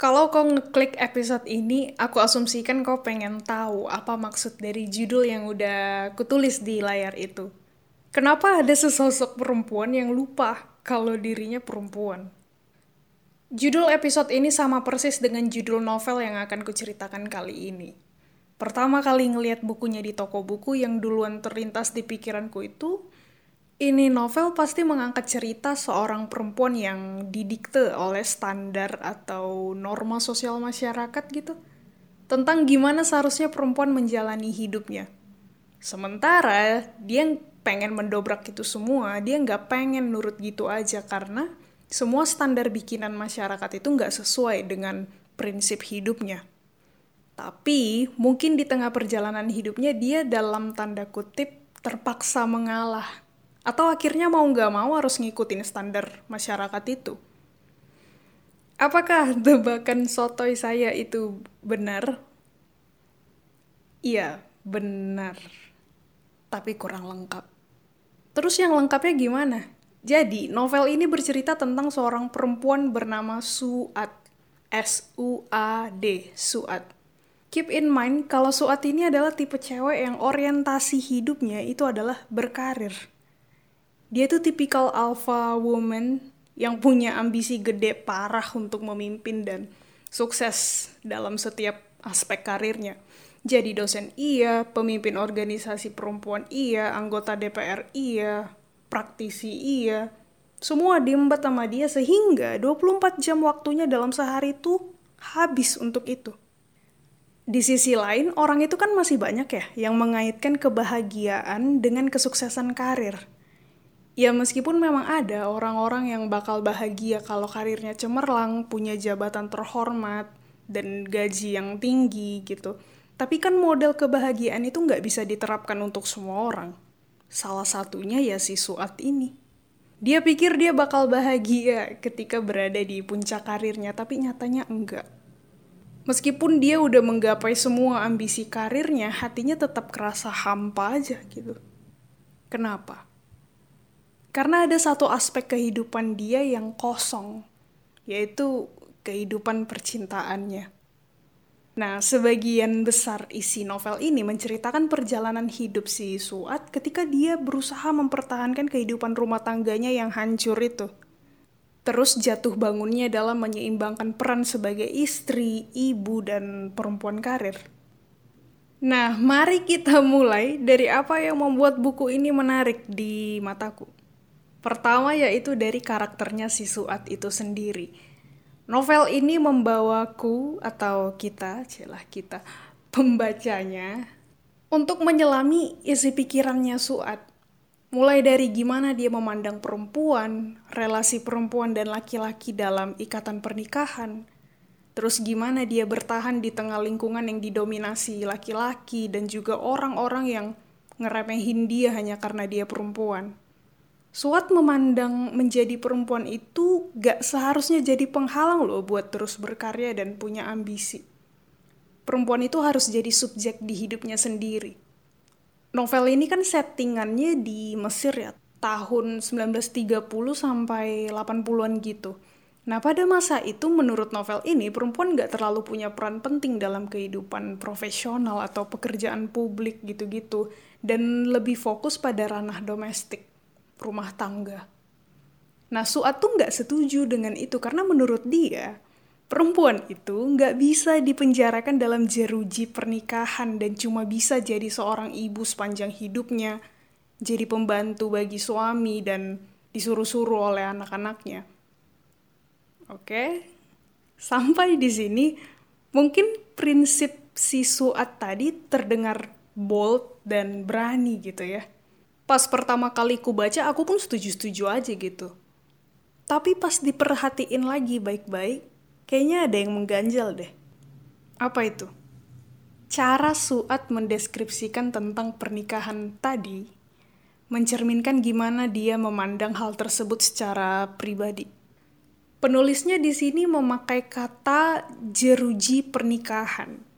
Kalau kau ngeklik episode ini, aku asumsikan kau pengen tahu apa maksud dari judul yang udah kutulis di layar itu. Kenapa ada sesosok perempuan yang lupa kalau dirinya perempuan? Judul episode ini sama persis dengan judul novel yang akan kuceritakan kali ini. Pertama kali ngeliat bukunya di toko buku yang duluan terlintas di pikiranku itu, ini novel pasti mengangkat cerita seorang perempuan yang didikte oleh standar atau norma sosial masyarakat gitu. Tentang gimana seharusnya perempuan menjalani hidupnya. Sementara dia pengen mendobrak itu semua, dia nggak pengen nurut gitu aja karena semua standar bikinan masyarakat itu nggak sesuai dengan prinsip hidupnya. Tapi mungkin di tengah perjalanan hidupnya dia dalam tanda kutip terpaksa mengalah atau akhirnya mau nggak mau harus ngikutin standar masyarakat itu. Apakah tebakan sotoy saya itu benar? Iya, benar. Tapi kurang lengkap. Terus yang lengkapnya gimana? Jadi, novel ini bercerita tentang seorang perempuan bernama Suat. S-U-A-D, Suat. Keep in mind kalau Suat ini adalah tipe cewek yang orientasi hidupnya itu adalah berkarir dia tuh tipikal alpha woman yang punya ambisi gede parah untuk memimpin dan sukses dalam setiap aspek karirnya. Jadi dosen iya, pemimpin organisasi perempuan iya, anggota DPR iya, praktisi iya. Semua diembat sama dia sehingga 24 jam waktunya dalam sehari itu habis untuk itu. Di sisi lain, orang itu kan masih banyak ya yang mengaitkan kebahagiaan dengan kesuksesan karir ya meskipun memang ada orang-orang yang bakal bahagia kalau karirnya cemerlang, punya jabatan terhormat, dan gaji yang tinggi gitu. Tapi kan model kebahagiaan itu nggak bisa diterapkan untuk semua orang. Salah satunya ya si Suat ini. Dia pikir dia bakal bahagia ketika berada di puncak karirnya, tapi nyatanya enggak. Meskipun dia udah menggapai semua ambisi karirnya, hatinya tetap kerasa hampa aja gitu. Kenapa? Karena ada satu aspek kehidupan dia yang kosong, yaitu kehidupan percintaannya. Nah, sebagian besar isi novel ini menceritakan perjalanan hidup si Suat ketika dia berusaha mempertahankan kehidupan rumah tangganya yang hancur itu. Terus jatuh bangunnya dalam menyeimbangkan peran sebagai istri, ibu, dan perempuan karir. Nah, mari kita mulai dari apa yang membuat buku ini menarik di mataku. Pertama yaitu dari karakternya si Suat itu sendiri. Novel ini membawaku atau kita, celah kita, pembacanya untuk menyelami isi pikirannya Suat. Mulai dari gimana dia memandang perempuan, relasi perempuan dan laki-laki dalam ikatan pernikahan, terus gimana dia bertahan di tengah lingkungan yang didominasi laki-laki dan juga orang-orang yang ngeremehin dia hanya karena dia perempuan. Suat memandang menjadi perempuan itu gak seharusnya jadi penghalang loh buat terus berkarya dan punya ambisi. Perempuan itu harus jadi subjek di hidupnya sendiri. Novel ini kan settingannya di Mesir ya, tahun 1930 sampai 80-an gitu. Nah pada masa itu menurut novel ini perempuan gak terlalu punya peran penting dalam kehidupan profesional atau pekerjaan publik gitu-gitu. Dan lebih fokus pada ranah domestik rumah tangga. Nah, Suat tuh nggak setuju dengan itu karena menurut dia, perempuan itu nggak bisa dipenjarakan dalam jeruji pernikahan dan cuma bisa jadi seorang ibu sepanjang hidupnya, jadi pembantu bagi suami dan disuruh-suruh oleh anak-anaknya. Oke, sampai di sini mungkin prinsip si Suat tadi terdengar bold dan berani gitu ya pas pertama kali ku baca aku pun setuju-setuju aja gitu. Tapi pas diperhatiin lagi baik-baik, kayaknya ada yang mengganjal deh. Apa itu? Cara Suat mendeskripsikan tentang pernikahan tadi mencerminkan gimana dia memandang hal tersebut secara pribadi. Penulisnya di sini memakai kata jeruji pernikahan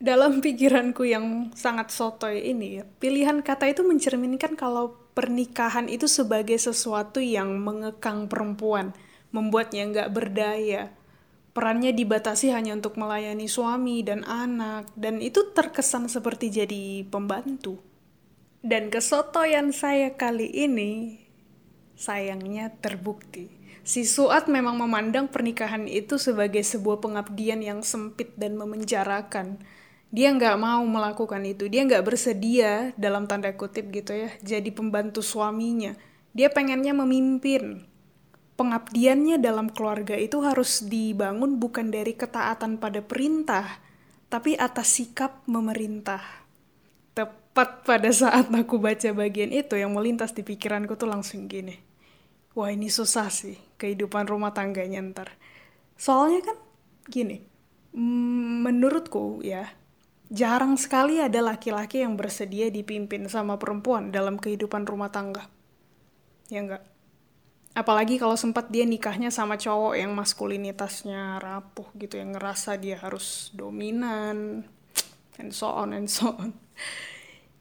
dalam pikiranku yang sangat sotoy ini pilihan kata itu mencerminkan kalau pernikahan itu sebagai sesuatu yang mengekang perempuan, membuatnya nggak berdaya, Perannya dibatasi hanya untuk melayani suami dan anak, dan itu terkesan seperti jadi pembantu. Dan kesotoyan saya kali ini, sayangnya terbukti. Si Suat memang memandang pernikahan itu sebagai sebuah pengabdian yang sempit dan memenjarakan. Dia nggak mau melakukan itu, dia nggak bersedia dalam tanda kutip gitu ya, jadi pembantu suaminya. Dia pengennya memimpin, pengabdiannya dalam keluarga itu harus dibangun bukan dari ketaatan pada perintah, tapi atas sikap memerintah. Tepat pada saat aku baca bagian itu yang melintas di pikiranku tuh langsung gini. Wah ini susah sih kehidupan rumah tangganya ntar. Soalnya kan gini, mm, menurutku ya, jarang sekali ada laki-laki yang bersedia dipimpin sama perempuan dalam kehidupan rumah tangga. Ya enggak? apalagi kalau sempat dia nikahnya sama cowok yang maskulinitasnya rapuh gitu yang ngerasa dia harus dominan and so on and so on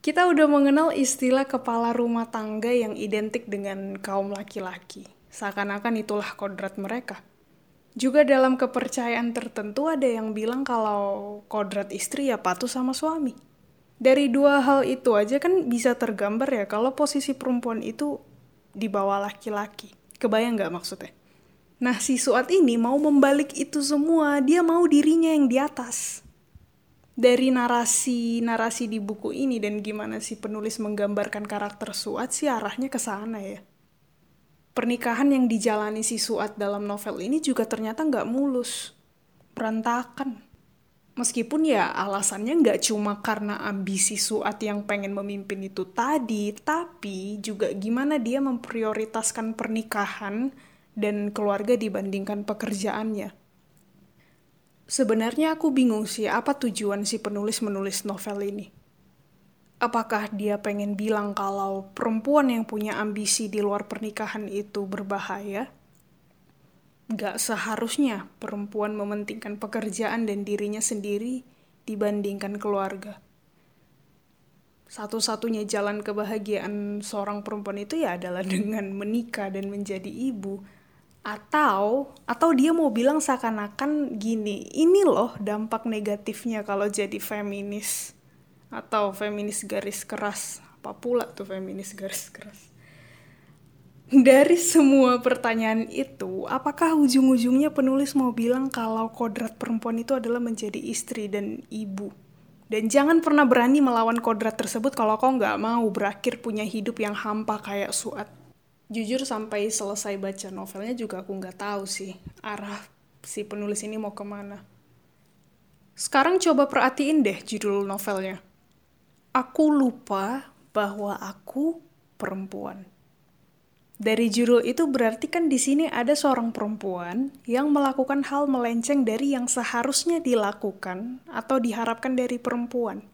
kita udah mengenal istilah kepala rumah tangga yang identik dengan kaum laki-laki seakan-akan itulah kodrat mereka juga dalam kepercayaan tertentu ada yang bilang kalau kodrat istri ya patuh sama suami dari dua hal itu aja kan bisa tergambar ya kalau posisi perempuan itu di bawah laki-laki Kebayang nggak maksudnya? Nah, si Suat ini mau membalik itu semua, dia mau dirinya yang di atas. Dari narasi-narasi di buku ini dan gimana si penulis menggambarkan karakter Suat sih arahnya ke sana ya. Pernikahan yang dijalani si Suat dalam novel ini juga ternyata nggak mulus. Berantakan. Meskipun ya alasannya nggak cuma karena ambisi Suat yang pengen memimpin itu tadi, tapi juga gimana dia memprioritaskan pernikahan dan keluarga dibandingkan pekerjaannya. Sebenarnya aku bingung sih apa tujuan si penulis menulis novel ini. Apakah dia pengen bilang kalau perempuan yang punya ambisi di luar pernikahan itu berbahaya? Gak seharusnya perempuan mementingkan pekerjaan dan dirinya sendiri dibandingkan keluarga. Satu-satunya jalan kebahagiaan seorang perempuan itu ya adalah dengan menikah dan menjadi ibu. Atau atau dia mau bilang seakan-akan gini, ini loh dampak negatifnya kalau jadi feminis atau feminis garis keras. Apa pula tuh feminis garis keras? Dari semua pertanyaan itu, apakah ujung-ujungnya penulis mau bilang kalau kodrat perempuan itu adalah menjadi istri dan ibu? Dan jangan pernah berani melawan kodrat tersebut kalau kau nggak mau berakhir punya hidup yang hampa kayak Suat. Jujur sampai selesai baca novelnya juga aku nggak tahu sih arah si penulis ini mau ke mana. Sekarang coba perhatiin deh judul novelnya. Aku lupa bahwa aku perempuan. Dari judul itu berarti kan di sini ada seorang perempuan yang melakukan hal melenceng dari yang seharusnya dilakukan atau diharapkan dari perempuan.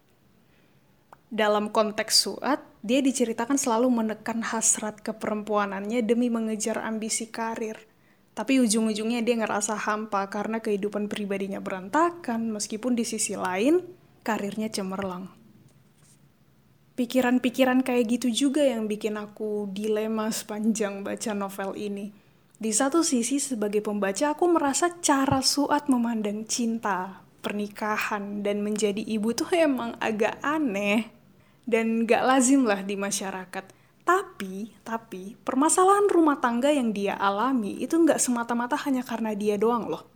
Dalam konteks Suat, dia diceritakan selalu menekan hasrat keperempuanannya demi mengejar ambisi karir. Tapi ujung-ujungnya dia ngerasa hampa karena kehidupan pribadinya berantakan, meskipun di sisi lain karirnya cemerlang pikiran-pikiran kayak gitu juga yang bikin aku dilema sepanjang baca novel ini. Di satu sisi sebagai pembaca aku merasa cara Suat memandang cinta, pernikahan, dan menjadi ibu tuh emang agak aneh dan gak lazim lah di masyarakat. Tapi, tapi permasalahan rumah tangga yang dia alami itu gak semata-mata hanya karena dia doang loh.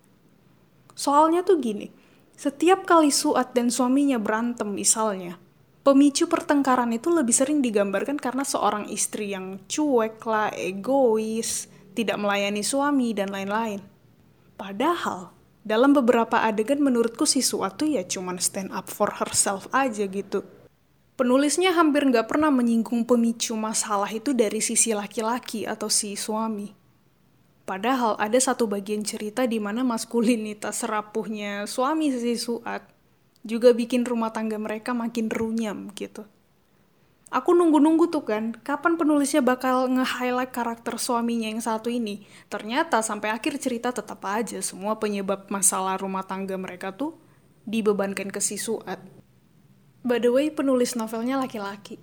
Soalnya tuh gini, setiap kali Suat dan suaminya berantem misalnya, pemicu pertengkaran itu lebih sering digambarkan karena seorang istri yang cuek lah, egois, tidak melayani suami, dan lain-lain. Padahal, dalam beberapa adegan menurutku si suatu ya cuman stand up for herself aja gitu. Penulisnya hampir nggak pernah menyinggung pemicu masalah itu dari sisi laki-laki atau si suami. Padahal ada satu bagian cerita di mana maskulinitas rapuhnya suami si Suat juga bikin rumah tangga mereka makin runyam gitu. Aku nunggu-nunggu tuh kan, kapan penulisnya bakal nge-highlight karakter suaminya yang satu ini. Ternyata sampai akhir cerita tetap aja semua penyebab masalah rumah tangga mereka tuh dibebankan ke si Suat. By the way, penulis novelnya laki-laki.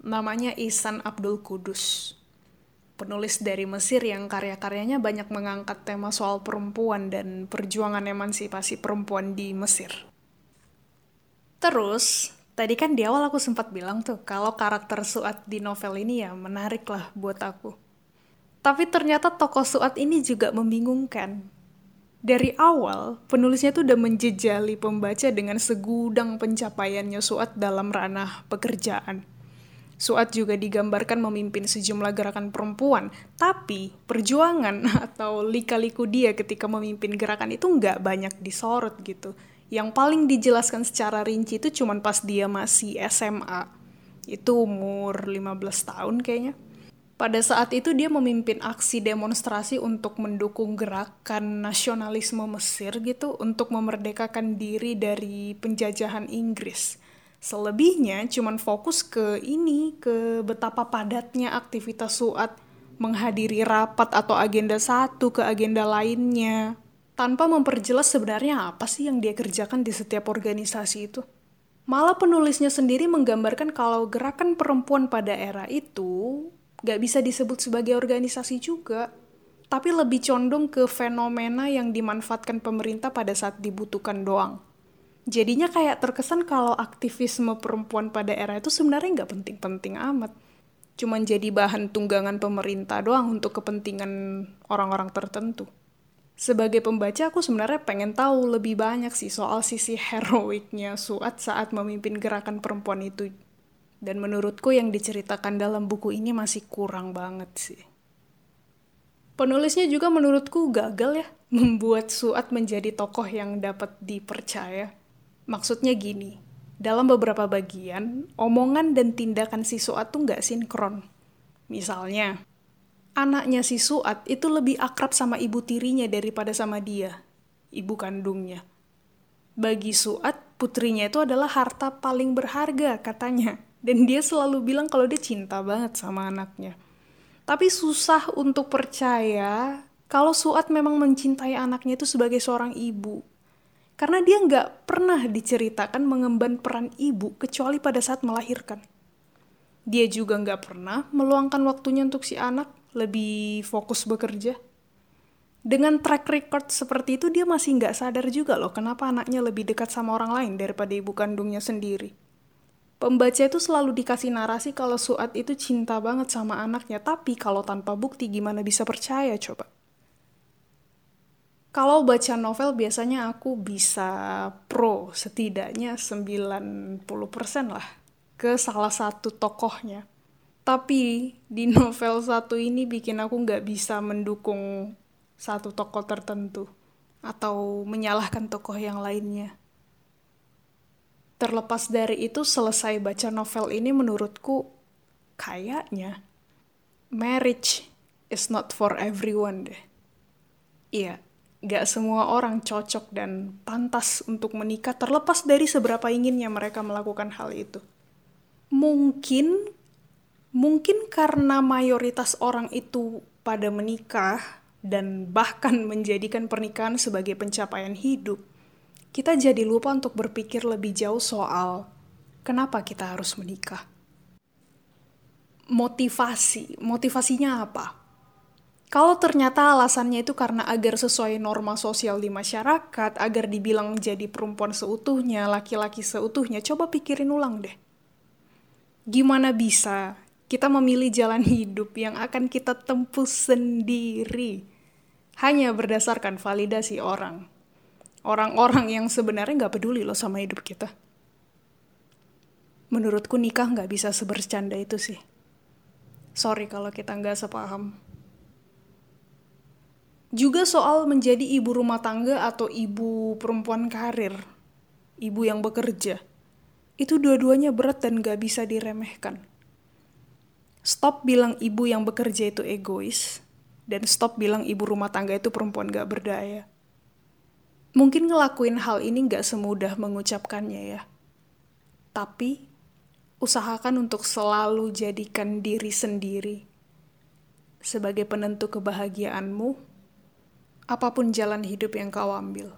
Namanya Ihsan Abdul Kudus. penulis dari Mesir yang karya-karyanya banyak mengangkat tema soal perempuan dan perjuangan emansipasi perempuan di Mesir. Terus, tadi kan di awal aku sempat bilang tuh, kalau karakter Suat di novel ini ya menarik lah buat aku. Tapi ternyata tokoh Suat ini juga membingungkan. Dari awal, penulisnya tuh udah menjejali pembaca dengan segudang pencapaiannya Suat dalam ranah pekerjaan Suat juga digambarkan memimpin sejumlah gerakan perempuan, tapi perjuangan atau lika-liku dia ketika memimpin gerakan itu nggak banyak disorot gitu. Yang paling dijelaskan secara rinci itu cuma pas dia masih SMA. Itu umur 15 tahun kayaknya. Pada saat itu dia memimpin aksi demonstrasi untuk mendukung gerakan nasionalisme Mesir gitu untuk memerdekakan diri dari penjajahan Inggris. Selebihnya cuman fokus ke ini, ke betapa padatnya aktivitas SUAT menghadiri rapat atau agenda satu ke agenda lainnya, tanpa memperjelas sebenarnya apa sih yang dia kerjakan di setiap organisasi itu. Malah penulisnya sendiri menggambarkan kalau gerakan perempuan pada era itu gak bisa disebut sebagai organisasi juga, tapi lebih condong ke fenomena yang dimanfaatkan pemerintah pada saat dibutuhkan doang jadinya kayak terkesan kalau aktivisme perempuan pada era itu sebenarnya nggak penting-penting amat. Cuman jadi bahan tunggangan pemerintah doang untuk kepentingan orang-orang tertentu. Sebagai pembaca, aku sebenarnya pengen tahu lebih banyak sih soal sisi heroiknya Suat saat memimpin gerakan perempuan itu. Dan menurutku yang diceritakan dalam buku ini masih kurang banget sih. Penulisnya juga menurutku gagal ya membuat Suat menjadi tokoh yang dapat dipercaya Maksudnya gini, dalam beberapa bagian, omongan dan tindakan si Suat tuh nggak sinkron. Misalnya, anaknya si Suat itu lebih akrab sama ibu tirinya daripada sama dia, ibu kandungnya. Bagi Suat, putrinya itu adalah harta paling berharga katanya. Dan dia selalu bilang kalau dia cinta banget sama anaknya. Tapi susah untuk percaya kalau Suat memang mencintai anaknya itu sebagai seorang ibu karena dia nggak pernah diceritakan mengemban peran ibu kecuali pada saat melahirkan. Dia juga nggak pernah meluangkan waktunya untuk si anak, lebih fokus bekerja. Dengan track record seperti itu, dia masih nggak sadar juga loh kenapa anaknya lebih dekat sama orang lain daripada ibu kandungnya sendiri. Pembaca itu selalu dikasih narasi kalau Suat itu cinta banget sama anaknya, tapi kalau tanpa bukti gimana bisa percaya coba? Kalau baca novel biasanya aku bisa pro setidaknya 90% lah ke salah satu tokohnya. Tapi di novel satu ini bikin aku nggak bisa mendukung satu tokoh tertentu atau menyalahkan tokoh yang lainnya. Terlepas dari itu, selesai baca novel ini menurutku kayaknya marriage is not for everyone deh. Iya, gak semua orang cocok dan pantas untuk menikah terlepas dari seberapa inginnya mereka melakukan hal itu. Mungkin mungkin karena mayoritas orang itu pada menikah dan bahkan menjadikan pernikahan sebagai pencapaian hidup, kita jadi lupa untuk berpikir lebih jauh soal kenapa kita harus menikah. Motivasi, motivasinya apa? Kalau ternyata alasannya itu karena agar sesuai norma sosial di masyarakat, agar dibilang jadi perempuan seutuhnya, laki-laki seutuhnya, coba pikirin ulang deh. Gimana bisa kita memilih jalan hidup yang akan kita tempuh sendiri hanya berdasarkan validasi orang. Orang-orang yang sebenarnya nggak peduli loh sama hidup kita. Menurutku nikah nggak bisa sebercanda itu sih. Sorry kalau kita nggak sepaham. Juga soal menjadi ibu rumah tangga atau ibu perempuan karir, ibu yang bekerja. Itu dua-duanya berat dan gak bisa diremehkan. Stop bilang ibu yang bekerja itu egois, dan stop bilang ibu rumah tangga itu perempuan gak berdaya. Mungkin ngelakuin hal ini gak semudah mengucapkannya ya. Tapi, usahakan untuk selalu jadikan diri sendiri sebagai penentu kebahagiaanmu apa pun jalan hidup yang kau ambil.